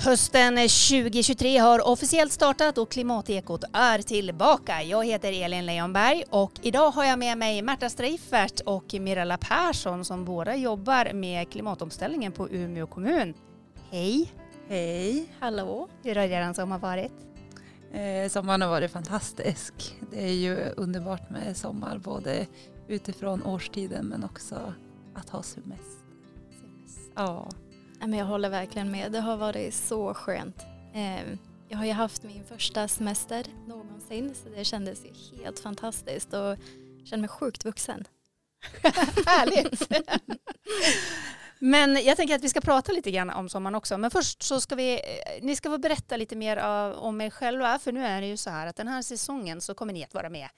Hösten 2023 har officiellt startat och Klimatekot är tillbaka. Jag heter Elin Leonberg och idag har jag med mig Märta Streifert och Mirella Persson som båda jobbar med klimatomställningen på Umeå kommun. Hej! Hej! Hallå! Hur har er sommar varit? Eh, sommaren har varit fantastisk. Det är ju underbart med sommar både utifrån årstiden men också att ha semester. Ja. Jag håller verkligen med. Det har varit så skönt. Eh, jag har ju haft min första semester någonsin så det kändes ju helt fantastiskt och känner mig sjukt vuxen. Härligt! Men jag tänker att vi ska prata lite grann om sommaren också. Men först så ska vi, eh, ni ska få berätta lite mer om er själva. För nu är det ju så här att den här säsongen så kommer ni att vara med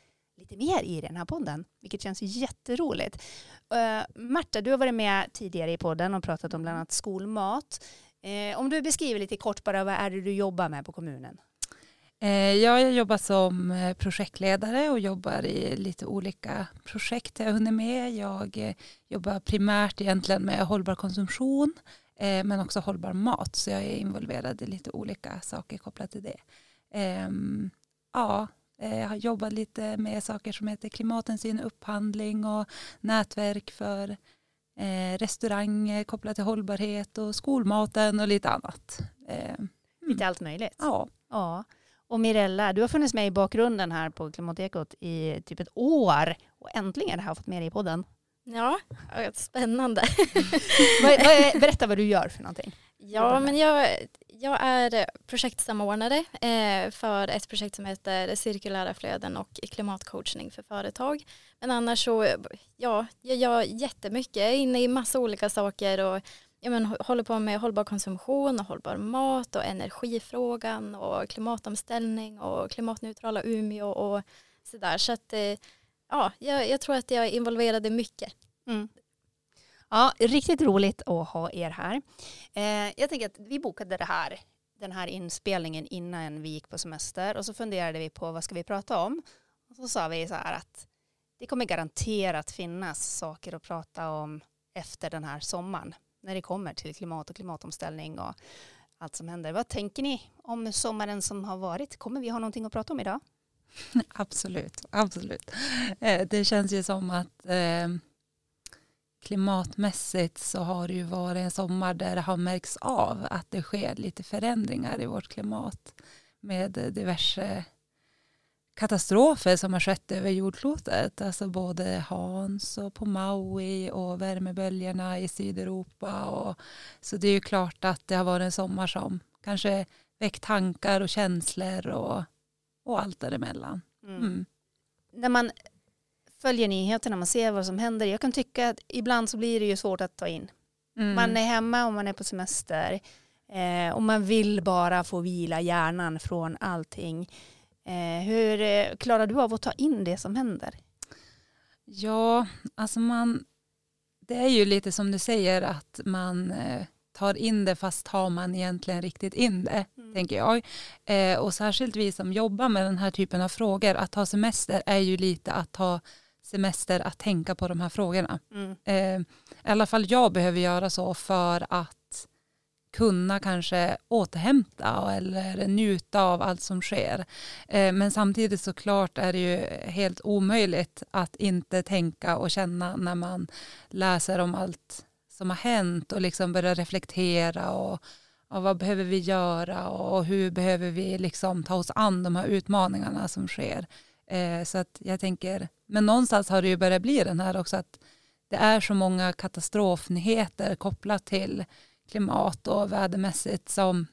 lite mer i den här podden, vilket känns jätteroligt. Uh, Marta, du har varit med tidigare i podden och pratat om bland annat skolmat. Uh, om du beskriver lite kort bara vad är det du jobbar med på kommunen? Uh, jag jobbar som projektledare och jobbar i lite olika projekt jag hunnit med. Jag jobbar primärt egentligen med hållbar konsumtion men också hållbar mat så jag är involverad i lite olika saker kopplat till det. Ehm, ja, jag eh, har jobbat lite med saker som heter klimathänsyn, upphandling och nätverk för eh, restauranger kopplat till hållbarhet och skolmaten och lite annat. Eh, lite allt möjligt? Ja. ja. Och Mirella, du har funnits med i bakgrunden här på Klimatekot i typ ett år och äntligen har jag fått med dig i podden. Ja, spännande. Berätta vad du gör för någonting. Ja, men jag, jag är projektsamordnare eh, för ett projekt som heter cirkulära flöden och klimatcoachning för företag. Men annars så, ja, jag gör jättemycket, jag är inne i massa olika saker och jag men, håller på med hållbar konsumtion och hållbar mat och energifrågan och klimatomställning och klimatneutrala Umeå och sådär. Så att eh, ja, jag, jag, tror att jag är involverad i mycket. Mm. Ja, riktigt roligt att ha er här. Eh, jag tänker att vi bokade det här, den här inspelningen innan vi gick på semester och så funderade vi på vad ska vi prata om. Och så sa vi så här att det kommer garanterat finnas saker att prata om efter den här sommaren när det kommer till klimat och klimatomställning och allt som händer. Vad tänker ni om sommaren som har varit? Kommer vi ha någonting att prata om idag? Absolut, absolut. Eh, det känns ju som att eh, klimatmässigt så har det ju varit en sommar där det har märkts av att det sker lite förändringar i vårt klimat med diverse katastrofer som har skett över jordklotet. Alltså både Hans och på Maui och värmeböljorna i Sydeuropa. Och, så det är ju klart att det har varit en sommar som kanske väckt tankar och känslor och, och allt däremellan. Mm. Mm. När man följer nyheterna, man ser vad som händer. Jag kan tycka att ibland så blir det ju svårt att ta in. Mm. Man är hemma och man är på semester eh, och man vill bara få vila hjärnan från allting. Eh, hur eh, klarar du av att ta in det som händer? Ja, alltså man, det är ju lite som du säger att man eh, tar in det fast tar man egentligen riktigt in det, mm. tänker jag. Eh, och särskilt vi som jobbar med den här typen av frågor, att ta semester är ju lite att ta semester att tänka på de här frågorna. Mm. Eh, I alla fall jag behöver göra så för att kunna kanske återhämta eller njuta av allt som sker. Eh, men samtidigt såklart är det ju helt omöjligt att inte tänka och känna när man läser om allt som har hänt och liksom börja reflektera och, och vad behöver vi göra och hur behöver vi liksom ta oss an de här utmaningarna som sker. Eh, så att jag tänker, men någonstans har det ju börjat bli den här också att det är så många katastrofnyheter kopplat till klimat och vädermässigt som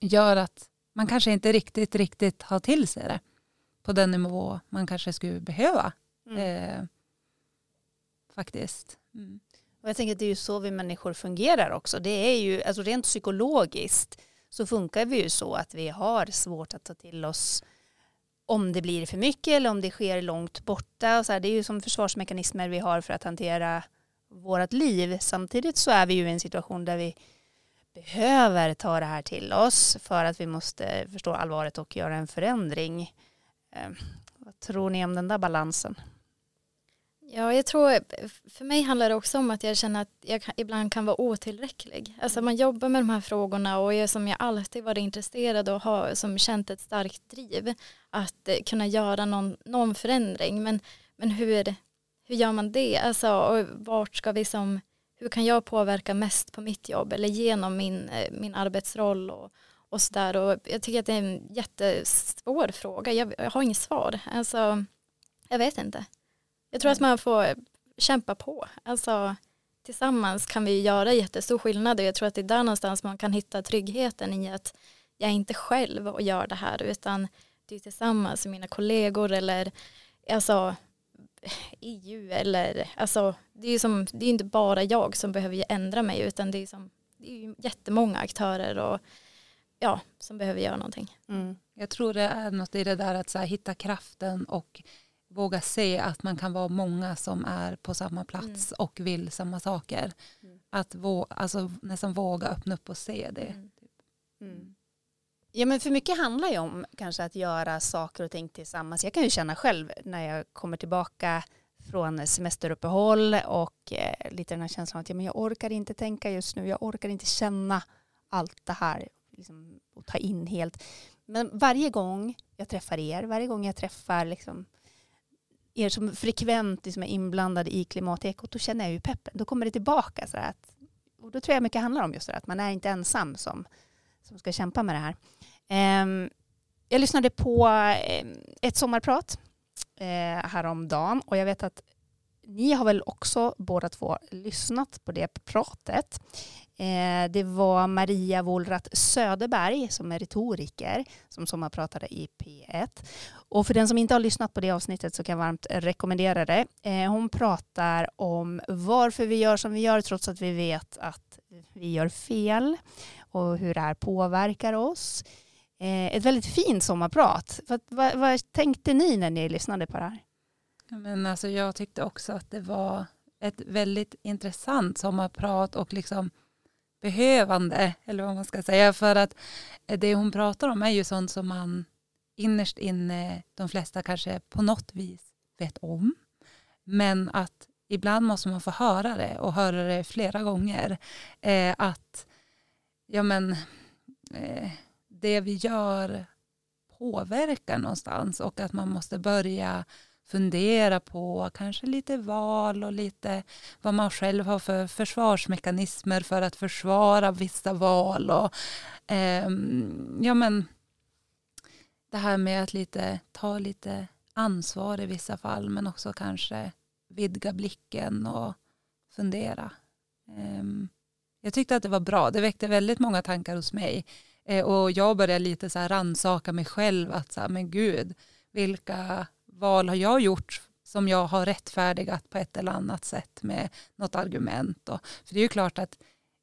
gör att man kanske inte riktigt, riktigt har till sig det på den nivå man kanske skulle behöva. Mm. Eh, faktiskt. Mm. Och jag tänker att det är ju så vi människor fungerar också. Det är ju, alltså rent psykologiskt så funkar vi ju så att vi har svårt att ta till oss om det blir för mycket eller om det sker långt borta. Och så här, det är ju som försvarsmekanismer vi har för att hantera vårt liv. Samtidigt så är vi ju i en situation där vi behöver ta det här till oss för att vi måste förstå allvaret och göra en förändring. Eh, vad tror ni om den där balansen? Ja, jag tror, för mig handlar det också om att jag känner att jag ibland kan vara otillräcklig. Alltså man jobbar med de här frågorna och jag som jag alltid varit intresserad och har som känt ett starkt driv att eh, kunna göra någon, någon förändring. Men, men hur, hur gör man det? Alltså, och vart ska vi som, hur kan jag påverka mest på mitt jobb eller genom min, eh, min arbetsroll och, och sådär. Och jag tycker att det är en jättesvår fråga. Jag, jag har inget svar. Alltså, jag vet inte. Jag tror att man får kämpa på. Alltså, tillsammans kan vi göra jättestor skillnad och jag tror att det är där någonstans man kan hitta tryggheten i att jag är inte själv och gör det här utan det är tillsammans med mina kollegor eller alltså EU eller alltså det är som det är inte bara jag som behöver ändra mig utan det är som det är jättemånga aktörer och ja som behöver göra någonting. Mm. Jag tror det är något i det där att så här, hitta kraften och våga se att man kan vara många som är på samma plats mm. och vill samma saker. Mm. Att våga, alltså, nästan våga öppna upp och se det. Mm. Mm. Ja men för mycket handlar ju om kanske att göra saker och ting tillsammans. Jag kan ju känna själv när jag kommer tillbaka från semesteruppehåll och eh, lite den här känslan att ja, men jag orkar inte tänka just nu, jag orkar inte känna allt det här liksom, och ta in helt. Men varje gång jag träffar er, varje gång jag träffar liksom, er som frekvent liksom är inblandade i klimatekot, då känner jag ju peppen. Då kommer det tillbaka. Så att, och då tror jag mycket handlar om just det, att man är inte ensam som, som ska kämpa med det här. Eh, jag lyssnade på eh, ett sommarprat eh, häromdagen och jag vet att ni har väl också båda två lyssnat på det pratet. Eh, det var Maria Wohlrath Söderberg som är retoriker som sommarpratade i P1. Och för den som inte har lyssnat på det avsnittet så kan jag varmt rekommendera det. Eh, hon pratar om varför vi gör som vi gör trots att vi vet att vi gör fel och hur det här påverkar oss. Eh, ett väldigt fint sommarprat. Vad, vad, vad tänkte ni när ni lyssnade på det här? Men alltså jag tyckte också att det var ett väldigt intressant sommarprat och liksom behövande, eller vad man ska säga, för att det hon pratar om är ju sånt som man innerst inne, de flesta kanske på något vis vet om, men att ibland måste man få höra det och höra det flera gånger. Eh, att ja men, eh, det vi gör påverkar någonstans och att man måste börja fundera på kanske lite val och lite vad man själv har för försvarsmekanismer för att försvara vissa val. Och, eh, ja, men, det här med att lite, ta lite ansvar i vissa fall men också kanske vidga blicken och fundera. Eh, jag tyckte att det var bra. Det väckte väldigt många tankar hos mig. Eh, och jag började lite så här rannsaka mig själv att så här, men gud, vilka val har jag gjort som jag har rättfärdigat på ett eller annat sätt med något argument. Och, för det är ju klart att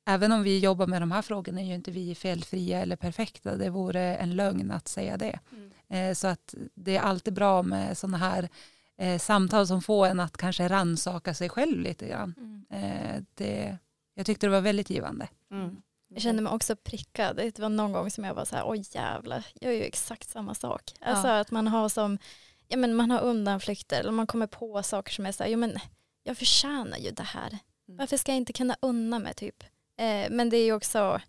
även om vi jobbar med de här frågorna är ju inte vi felfria eller perfekta. Det vore en lögn att säga det. Mm. Eh, så att det är alltid bra med sådana här eh, samtal som får en att kanske ransaka sig själv lite grann. Mm. Eh, det, jag tyckte det var väldigt givande. Mm. Jag kände mig också prickad. Det var någon gång som jag var så här, oj jävlar, jag gör ju exakt samma sak. Alltså ja. att man har som ja, men man har undanflykter eller man kommer på saker som är så här, ja, men jag förtjänar ju det här. Mm. Varför ska jag inte kunna unna mig typ? Eh, men det är ju också,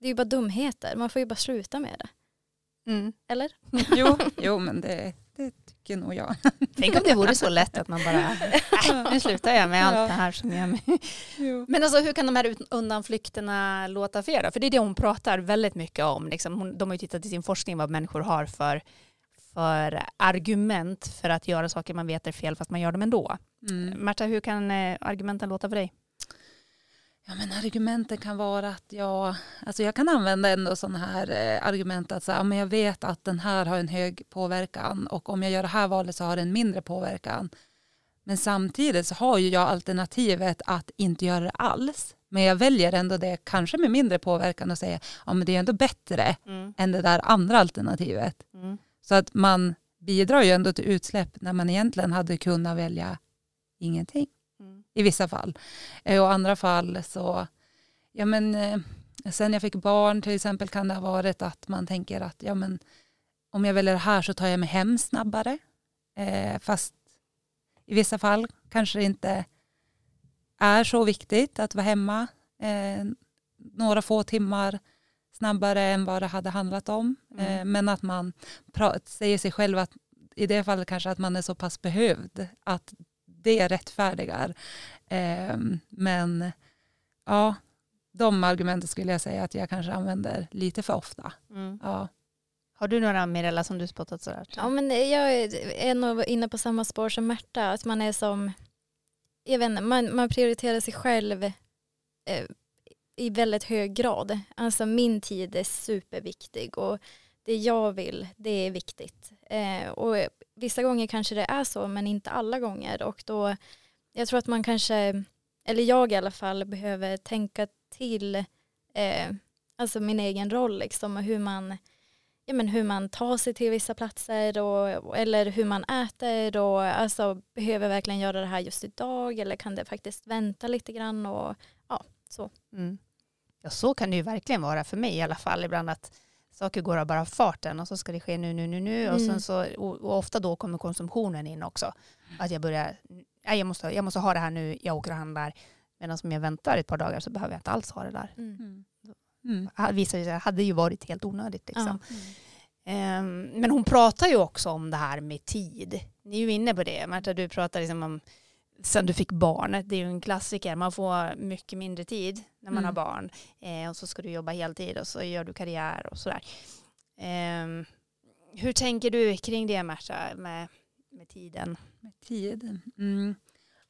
det är ju bara dumheter, man får ju bara sluta med det. Mm. Eller? Jo, jo men det, det tycker nog jag. Tänk om det vore så lätt att man bara, äh, nu slutar jag med allt ja. det här som gör mig. Jo. Men alltså hur kan de här undanflykterna låta för er För det är det hon pratar väldigt mycket om. Liksom, hon, de har ju tittat i sin forskning vad människor har för för argument för att göra saker man vet är fel fast man gör dem ändå. Mm. Marta, hur kan eh, argumenten låta för dig? Ja, men argumenten kan vara att jag, alltså jag kan använda ändå sådana här eh, argument att så, men jag vet att den här har en hög påverkan och om jag gör det här valet så har den mindre påverkan. Men samtidigt så har ju jag alternativet att inte göra det alls. Men jag väljer ändå det, kanske med mindre påverkan och säger ja men det är ändå bättre mm. än det där andra alternativet. Mm. Så att man bidrar ju ändå till utsläpp när man egentligen hade kunnat välja ingenting mm. i vissa fall. Eh, och andra fall så, ja men eh, sen jag fick barn till exempel kan det ha varit att man tänker att ja men om jag väljer det här så tar jag mig hem snabbare. Eh, fast i vissa fall kanske inte är så viktigt att vara hemma eh, några få timmar snabbare än vad det hade handlat om. Mm. Eh, men att man säger sig själv att i det fallet kanske att man är så pass behövd att det rättfärdigar. Eh, men ja, de argumenten skulle jag säga att jag kanske använder lite för ofta. Mm. Ja. Har du några Mirella som du spottat sådär? Ja men jag är nog inne på samma spår som Märta, att man är som, jag vet inte, man, man prioriterar sig själv eh, i väldigt hög grad. Alltså min tid är superviktig och det jag vill, det är viktigt. Eh, och vissa gånger kanske det är så, men inte alla gånger. Och då, jag tror att man kanske, eller jag i alla fall, behöver tänka till eh, alltså min egen roll liksom och hur man, ja, men hur man tar sig till vissa platser och, eller hur man äter och alltså behöver verkligen göra det här just idag eller kan det faktiskt vänta lite grann och ja, så. Mm. Ja, så kan det ju verkligen vara för mig i alla fall ibland att saker går av bara farten och så ska det ske nu, nu, nu, nu och, sen Mm. så, och, ofta då kommer konsumtionen in också. Att jag börjar, nej, jag, måste, jag måste ha det här nu, jag åker och handlar. Medan om jag väntar ett par dagar så behöver jag inte alls ha det där. Mm. Mm. Mm. Det visade sig, hade ju varit helt onödigt. Liksom. Ja. Ehm, men hon pratar ju också om det här med tid. Ni är ju inne på det. Märta, du pratar liksom om sen du fick barn. Det är ju en klassiker. Man får mycket mindre tid när man Mm. har barn. Eh, och så ska du jobba heltid och så gör du karriär och sådär. Ehm, hur tänker du kring det Märta med, med tiden? Med tid. Mm.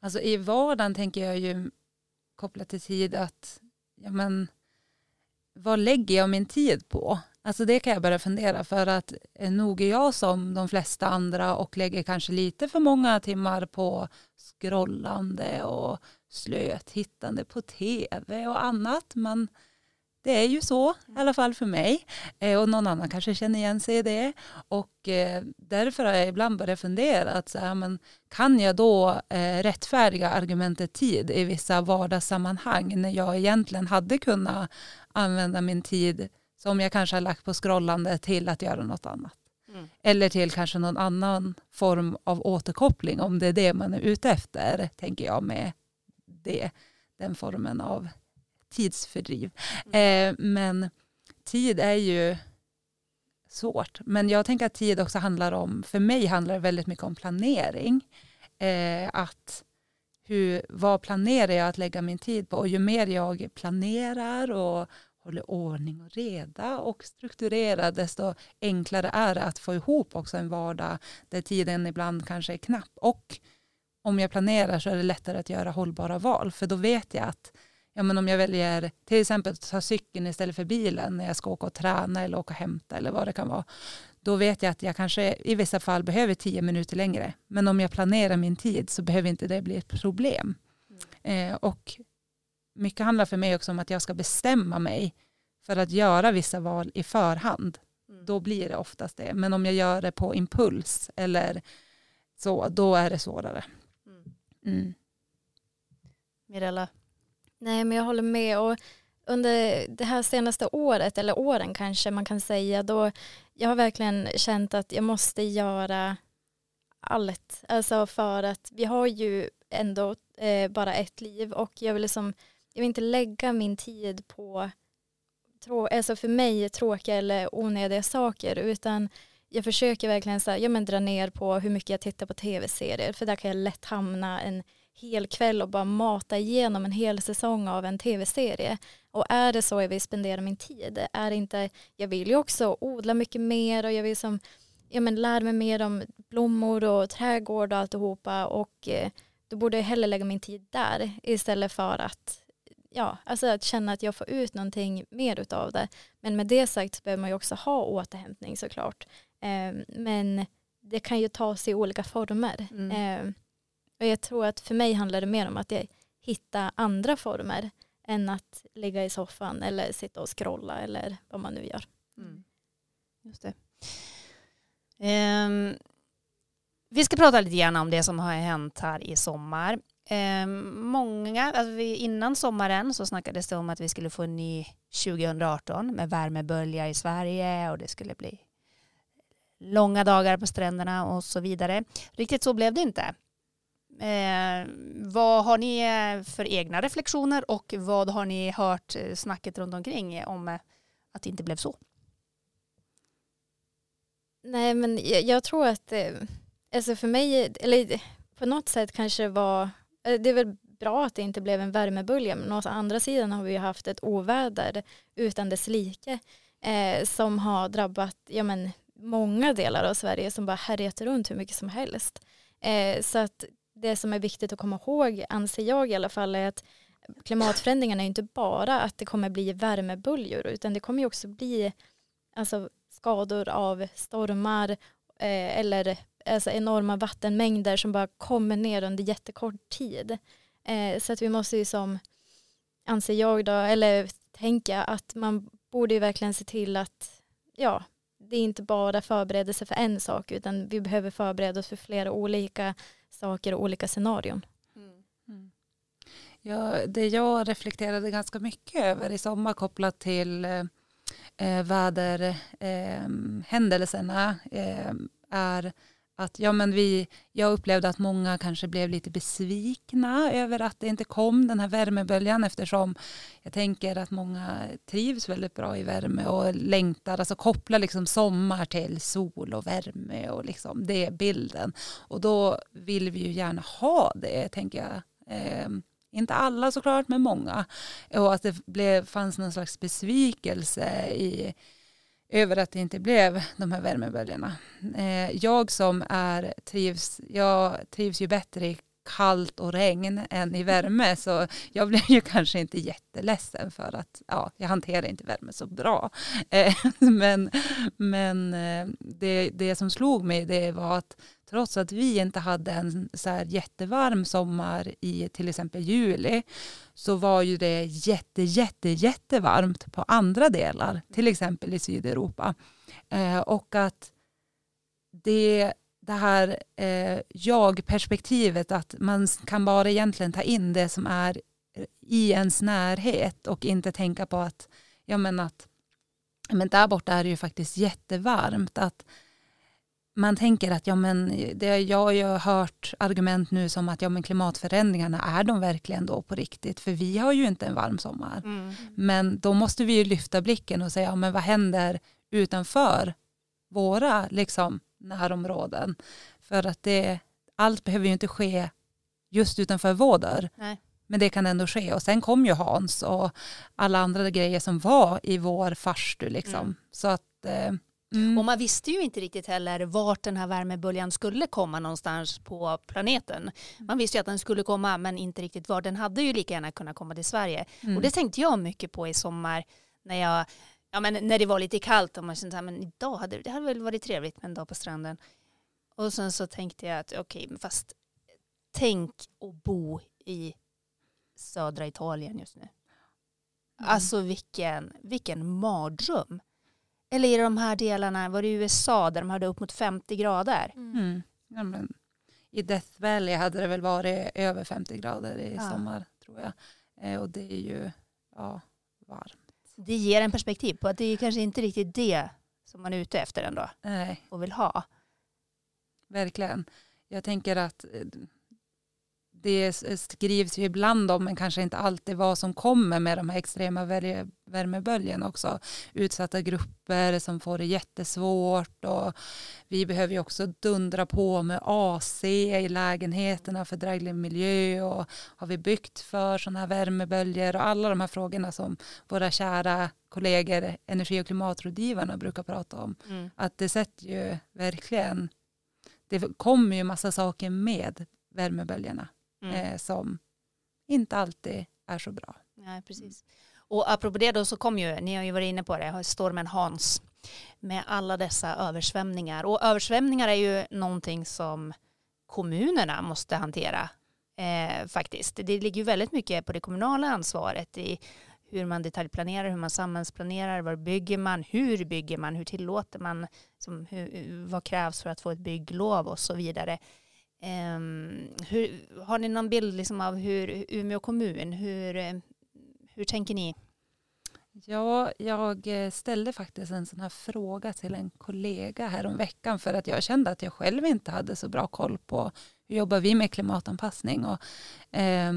Alltså i vardagen tänker jag ju kopplat till tid att ja, men, vad lägger jag min tid på? Alltså det kan jag börja fundera för att eh, nog är jag som de flesta andra och lägger kanske lite för många timmar på scrollande och slöthittande på tv och annat. Men det är ju så, i alla fall för mig. Eh, och någon annan kanske känner igen sig i det. Och eh, därför har jag ibland börjat fundera att så här, men kan jag då eh, rättfärdiga argumentet tid i vissa vardagssammanhang när jag egentligen hade kunnat använda min tid som jag kanske har lagt på scrollande till att göra något annat. Mm. Eller till kanske någon annan form av återkoppling om det är det man är ute efter, tänker jag med det, den formen av tidsfördriv. Eh, men tid är ju svårt. Men jag tänker att tid också handlar om, för mig handlar det väldigt mycket om planering. Eh, att hur, vad planerar jag att lägga min tid på? Och ju mer jag planerar och håller ordning och reda och strukturerar, desto enklare är det att få ihop också en vardag där tiden ibland kanske är knapp. Och om jag planerar så är det lättare att göra hållbara val, för då vet jag att ja, men om jag väljer till exempel att ta cykeln istället för bilen när jag ska åka och träna eller åka och hämta eller vad det kan vara, då vet jag att jag kanske i vissa fall behöver tio minuter längre. Men om jag planerar min tid så behöver inte det bli ett problem. Eh, och mycket handlar för mig också om att jag ska bestämma mig för att göra vissa val i förhand. Mm. Då blir det oftast det. Men om jag gör det på impuls eller så, då är det svårare. Mm. Mm. Mirella? Nej men jag håller med och under det här senaste året eller åren kanske man kan säga då jag har verkligen känt att jag måste göra allt alltså för att vi har ju ändå eh, bara ett liv och jag vill liksom jag vill inte lägga min tid på trå- alltså för mig tråkiga eller onödiga saker utan jag försöker verkligen så här, ja, men dra ner på hur mycket jag tittar på tv-serier för där kan jag lätt hamna en hel kväll och bara mata igenom en hel säsong av en tv-serie. Och är det så jag vill spendera min tid? Är det inte, jag vill ju också odla mycket mer och jag vill som, ja, men lära mig mer om blommor och trädgård och alltihopa och eh, då borde jag hellre lägga min tid där istället för att ja, alltså att känna att jag får ut någonting mer utav det. Men med det sagt så behöver man ju också ha återhämtning såklart. Eh, men det kan ju ta sig i olika former. Mm. Eh, och jag tror att för mig handlar det mer om att jag hittar andra former än att ligga i soffan eller sitta och scrolla eller vad man nu gör. Mm. Just det. Ehm, vi ska prata lite grann om det som har hänt här i sommar. Eh, många, alltså vi, innan sommaren så snackades det om att vi skulle få en ny 2018 med värmebölja i Sverige och det skulle bli långa dagar på stränderna och så vidare. Riktigt så blev det inte. Eh, vad har ni för egna reflektioner och vad har ni hört eh, snacket runt omkring om eh, att det inte blev så? Nej men jag, jag tror att, eh, alltså för mig, eller på något sätt kanske det var, Eh, det är väl bra att det inte blev en värmebölja men å andra sidan har vi ju haft ett oväder utan dess like eh, som har drabbat ja, men, många delar av Sverige som bara härjat runt hur mycket som helst. Eh, så att det som är viktigt att komma ihåg, anser jag i alla fall, är att klimatförändringarna är inte bara att det kommer bli värmeböljor utan det kommer också bli alltså, skador av stormar eh, eller alltså, enorma vattenmängder som bara kommer ner under jättekort tid. Eh, så att vi måste ju som, anser jag då, eller tänka att man borde ju verkligen se till att ja, det är inte bara förberedelse för en sak utan vi behöver förbereda oss för flera olika saker och olika scenarion. Mm. mm. Ja, det jag reflekterade ganska mycket över i sommar kopplat till eh, eh väderhändelserna eh, eh, är att ja, men vi, jag upplevde att många kanske blev lite besvikna över att det inte kom den här värmeböljan eftersom jag tänker att många trivs väldigt bra i värme och längtar, alltså kopplar liksom sommar till sol och värme och liksom det är bilden. Och då vill vi ju gärna ha det, tänker jag. Eh, inte alla såklart, men många. Och att det blev, fanns någon slags besvikelse i över att det inte blev de här värmeböljorna. Eh, jag som är trivs, jag trivs ju bättre i kallt och regn än i värme så jag blev ju kanske inte jätteledsen för att ja, jag hanterar inte värme så bra. Eh, men men eh, det, det som slog mig det var att trots att vi inte hade en så här jättevarm sommar i till exempel juli så var ju det jätte, jätte, jättevarmt på andra delar, till exempel i Sydeuropa. Eh, och att det, det här eh, jag-perspektivet, att man kan bara egentligen ta in det som är eh, i ens närhet och inte tänka på att, ja men att men där borta är det ju faktiskt jättevarmt. Att man tänker att ja, men det, jag har ju hört argument nu som att ja, men klimatförändringarna, är de verkligen då på riktigt? För vi har ju inte en varm sommar. Mm. Men då måste vi ju lyfta blicken och säga, ja, men vad händer utanför våra liksom, närområden? För att det, allt behöver ju inte ske just utanför vår dörr. Men det kan ändå ske. Och sen kom ju Hans och alla andra grejer som var i vår farstu. Liksom. Mm. Så att eh, Mm. Och man visste ju inte riktigt heller vart den här värmeböljan skulle komma någonstans på planeten. Man visste ju att den skulle komma men inte riktigt var. Den hade ju lika gärna kunnat komma till Sverige. Mm. Och det tänkte jag mycket på i sommar när jag Ja, men när det var lite kallt och man kände att idag hade det hade väl varit trevligt med en dag på stranden. Och sen så tänkte jag att okej, okay, fast tänk att bo i södra Italien just nu. Mm. Alltså vilken, vilken mardröm. Eller i de här delarna, var det i USA där de hade upp mot 50 grader? Mm. mm. Ja, men, I Death Valley hade det väl varit över 50 grader i ja. sommar tror jag. Eh, och det är ju ja, varmt. Det ger en perspektiv på att det är kanske inte riktigt det som man är ute efter ändå. Nej. Och vill ha. Verkligen. Jag tänker att eh, det skrivs ju ibland om, men kanske inte alltid vad som kommer med de här extrema värmeböljerna också. Utsatta grupper som får det jättesvårt och vi behöver ju också dundra på med AC i lägenheterna för dräglig miljö och har vi byggt för sådana här värmeböljor och alla de här frågorna som våra kära kollegor, energi och klimatrådgivarna brukar prata om. Mm. Att det sätter ju verkligen, det kommer ju massa saker med värmeböljorna mm. eh, som inte alltid är så bra. Nej, precis. Och apropå det då så kom ju, ni har ju varit inne på det, stormen Hans med alla dessa översvämningar. Och översvämningar är ju någonting som kommunerna måste hantera eh, faktiskt. Det ligger ju väldigt mycket på det kommunala ansvaret i hur man detaljplanerar, hur man samhällsplanerar, var bygger man, hur bygger man, hur tillåter man, som, hur, vad krävs för att få ett bygglov och så vidare. Ehm, hur, har ni någon bild liksom av hur Umeå kommun, hur, eh, hur tänker ni? Ja, jag eh, ställde faktiskt en sån här fråga till en kollega här veckan för att jag kände att jag själv inte hade så bra koll på hur jobbar vi med klimatanpassning och eh,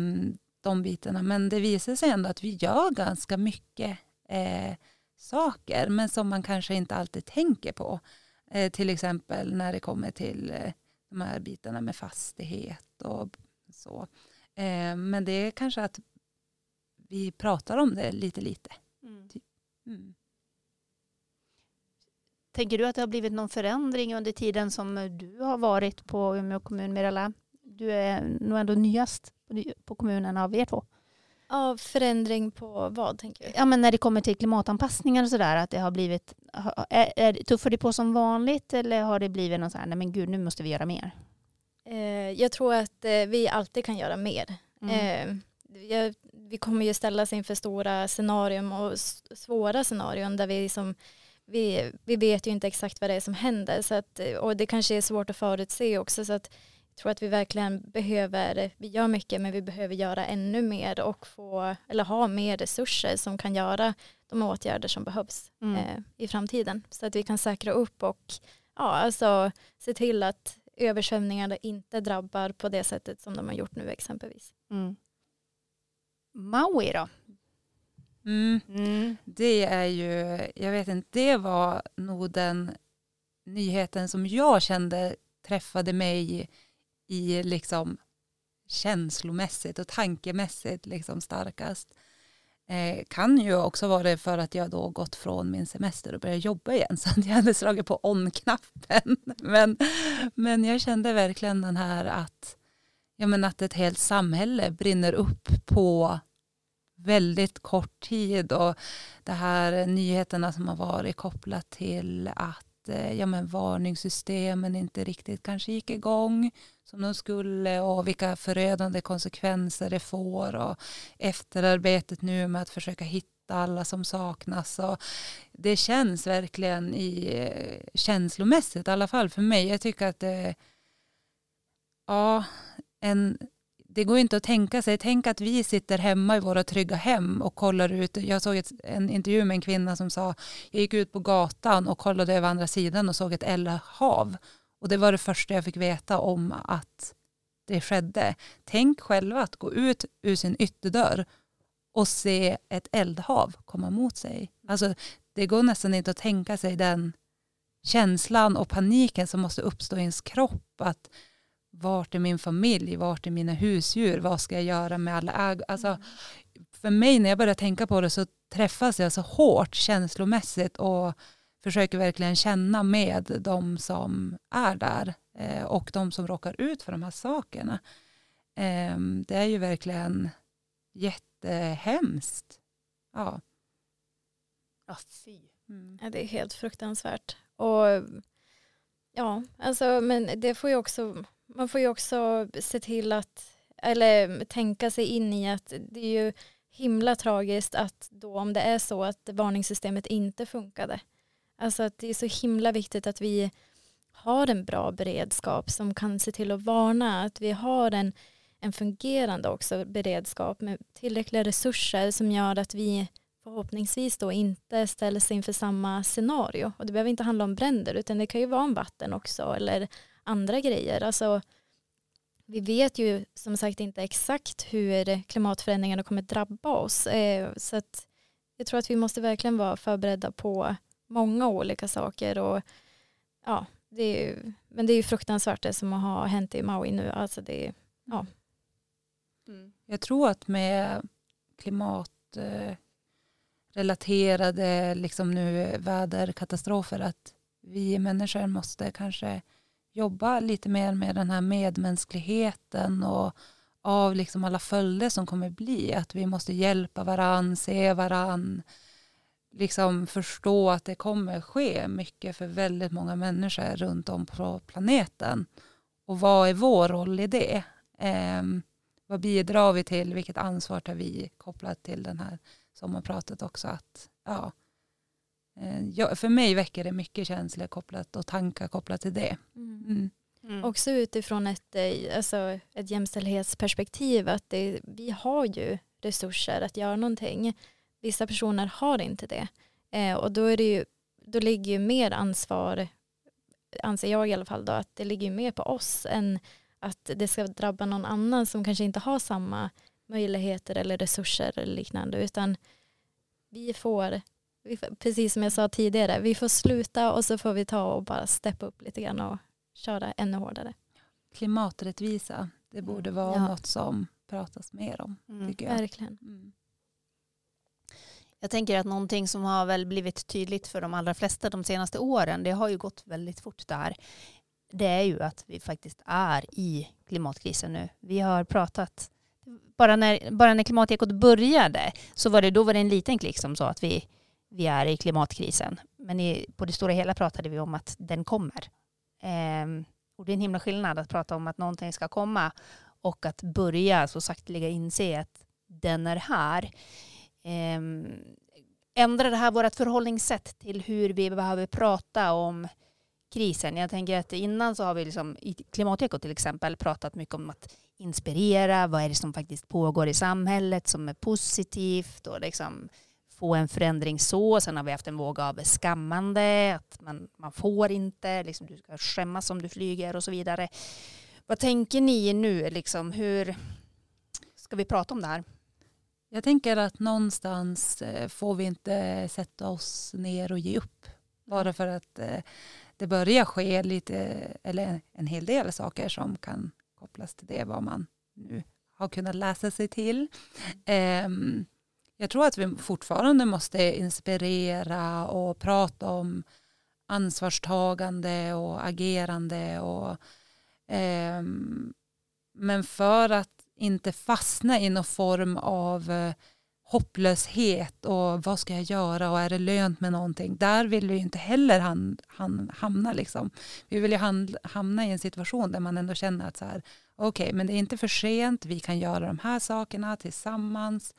de bitarna. Men det visar sig ändå att vi gör ganska mycket eh, saker men som man kanske inte alltid tänker på. Eh, till exempel när det kommer till eh, de här bitarna med fastighet och så. Eh, men det är kanske att vi pratar om det lite lite. Mm. Typ. Mm. Tänker du att det har blivit någon förändring under tiden som du har varit på Umeå kommun, Mirella? Du är nog ändå nyast på kommunen av er två. Ja, förändring på vad tänker du? Ja, men när det kommer till klimatanpassningar och sådär, att det har blivit, är, är, tuffar det på som vanligt eller har det blivit något så här, nej men gud, nu måste vi göra mer? Eh, jag tror att eh, vi alltid kan göra mer. Mm. Eh, vi kommer ju ställas inför stora scenarium och svåra scenarion där vi liksom vi, vi vet ju inte exakt vad det är som händer så att, och det kanske är svårt att förutse också så att jag tror att vi verkligen behöver, vi gör mycket men vi behöver göra ännu mer och få, eller ha mer resurser som kan göra de åtgärder som behövs mm. eh, i framtiden. Så att vi kan säkra upp och ja, alltså, se till att översvämningarna inte drabbar på det sättet som de har gjort nu exempelvis. Mm. Maui då? Mm. Mm. Det är ju, jag vet inte, det var nog den nyheten som jag kände träffade mig i liksom känslomässigt och tankemässigt liksom starkast. Eh, kan ju också vara det för att jag då gått från min semester och börjat jobba igen så att jag hade slagit på on-knappen. Men, men jag kände verkligen den här att, ja, men att ett helt samhälle brinner upp på väldigt kort tid och det här nyheterna som har varit kopplat till att att eh, ja, men varningssystemen inte riktigt kanske gick igång som de skulle och vilka förödande konsekvenser det får och efterarbetet nu med att försöka hitta alla som saknas och det känns verkligen i eh, känslomässigt i alla fall för mig. Jag tycker att det ja, en det går inte att tänka sig. Tänk att vi sitter hemma i våra trygga hem och kollar ut. Jag såg ett, en intervju med en kvinna som sa jag gick ut på gatan och kollade över andra sidan och såg ett eldhav. Och det var det första jag fick veta om att det skedde. Tänk själva att gå ut ur sin ytterdörr och se ett eldhav komma mot sig. Alltså, det går nästan inte att tänka sig den känslan och paniken som måste uppstå i ens kropp. Att vart är min familj, vart är mina husdjur, vad ska jag göra med alla ägor. Alltså, mm. för mig när jag börjar tänka på det så träffas jag så hårt känslomässigt och försöker verkligen känna med de som är där eh, och de som råkar ut för de här sakerna. Eh, det är ju verkligen jättehemskt. Ja. Ja, fy. Mm. Ja, det är helt fruktansvärt. Och ja, alltså, men det får ju också man får ju också se till att, eller tänka sig in i att det är ju himla tragiskt att då om det är så att varningssystemet inte funkade. Alltså att det är så himla viktigt att vi har en bra beredskap som kan se till att varna, att vi har en, en fungerande också beredskap med tillräckliga resurser som gör att vi förhoppningsvis då inte ställs inför samma scenario. Och det behöver inte handla om bränder utan det kan ju vara om vatten också eller andra grejer. Alltså, vi vet ju som sagt inte exakt hur klimatförändringarna kommer drabba oss. Eh, så att jag tror att vi måste verkligen vara förberedda på många olika saker. Och, ja, det är ju, men det är ju fruktansvärt det som har hänt i Maui nu. Alltså det, ja. Mm. Jag tror att med klimatrelaterade liksom nu väderkatastrofer att vi människor måste kanske jobba lite mer med den här medmänskligheten och av liksom alla följder som kommer bli. Att vi måste hjälpa varann, se varann, liksom förstå att det kommer ske mycket för väldigt många människor runt om på planeten. Och vad är vår roll i det? Eh, vad bidrar vi till? Vilket ansvar tar vi kopplat till den här sommarpratet också? Att, ja, Eh, ja, för mig väcker det mycket känslor kopplat och tankar kopplat till det. Mm. Mm. Mm. Också utifrån ett, eh, alltså ett jämställdhetsperspektiv att det, vi har ju resurser att göra någonting. Vissa personer har inte det. Eh, och då, är det ju, då ligger ju mer ansvar, anser jag i alla fall, då, att det ligger mer på oss än att det ska drabba någon annan som kanske inte har samma möjligheter eller resurser eller liknande utan vi får, precis som jag sa tidigare, vi får sluta och så får vi ta och bara steppa upp lite grann och köra ännu hårdare. Klimaträttvisa, det borde vara Ja. något som pratas mer om. Mm. Tycker jag. Verkligen. Mm. Jag tänker att någonting som har väl blivit tydligt för de allra flesta de senaste åren, det har ju gått väldigt fort där, det är ju att vi faktiskt är i klimatkrisen nu. Vi har pratat, bara när, bara när klimatekot började så var det, då var det en liten klick som sa att vi, vi är i klimatkrisen. Men i, på det stora hela pratade vi om att den kommer. Eh, och det är en himla skillnad att prata om att någonting ska komma och att börja så sakteliga inse att den är här. Eh, ändrar det här vårt förhållningssätt till hur vi behöver prata om krisen? Jag tänker att innan så har vi liksom, i Klimatekot till exempel pratat mycket om att inspirera, vad är det som faktiskt pågår i samhället som är positivt och liksom få en förändring så. Sen har vi haft en våg av skammande, att man, man får inte, liksom, du ska skämmas om du flyger och så vidare. Vad tänker ni nu, liksom, hur ska vi prata om det här? Jag tänker att någonstans eh, får vi inte sätta oss ner och ge upp. Bara för att eh, det börjar ske lite, eller en hel del saker som kan kopplas till det, vad man nu har kunnat läsa sig till. Ehm, jag tror att vi fortfarande måste inspirera och prata om ansvarstagande och agerande. Och, eh, men för att inte fastna i någon form av eh, hopplöshet och vad ska jag göra och är det lönt med någonting. Där vill vi ju inte heller han, han, hamna. Liksom. Vi vill ju hamna i en situation där man ändå känner att så här, okej, men det är inte för sent, vi kan göra de här sakerna tillsammans.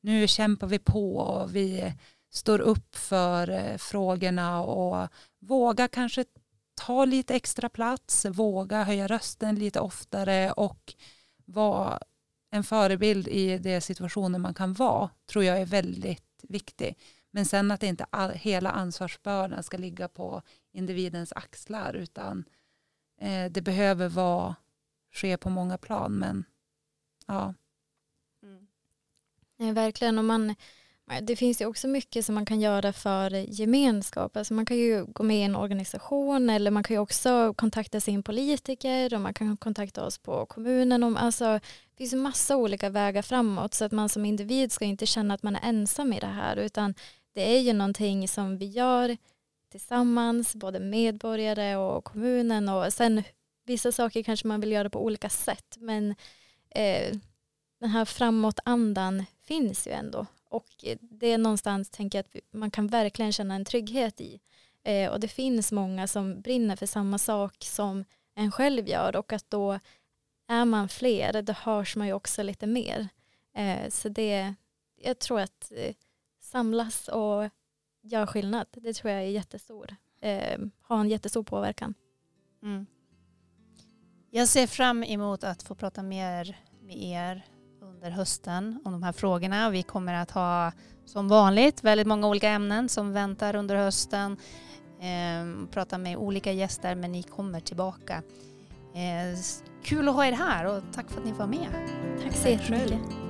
Nu kämpar vi på och vi står upp för eh, frågorna och våga kanske ta lite extra plats, våga höja rösten lite oftare och vara en förebild i de situationer man kan vara tror jag är väldigt viktig. Men sen att inte all, hela ansvarsbördan ska ligga på individens axlar utan eh, det behöver vara, ske på många plan. Men ja, Nej, verkligen. Och man, det finns ju också mycket som man kan göra för gemenskap. Alltså man kan ju gå med i en organisation eller man kan ju också kontakta sin politiker och man kan kontakta oss på kommunen. Alltså, det finns ju massa olika vägar framåt så att man som individ ska inte känna att man är ensam i det här utan det är ju någonting som vi gör tillsammans, både medborgare och kommunen och sen vissa saker kanske man vill göra på olika sätt men eh, den här framåtandan finns ju ändå. Och eh, det är någonstans, tänker jag, att man kan verkligen känna en trygghet i. Eh, och det finns många som brinner för samma sak som en själv gör och att då är man fler, då hörs man ju också lite mer. Eh, så det, jag tror att eh, samlas och göra skillnad, det tror jag är jättestor. Eh, har en jättestor påverkan. Mm. Jag ser fram emot att få prata mer med er under hösten om de här frågorna. Vi kommer att ha som vanligt väldigt många olika ämnen som väntar under hösten. Eh, prata med olika gäster men ni kommer tillbaka. Eh, kul att ha er här och tack för att ni var med. Tack så jättemycket.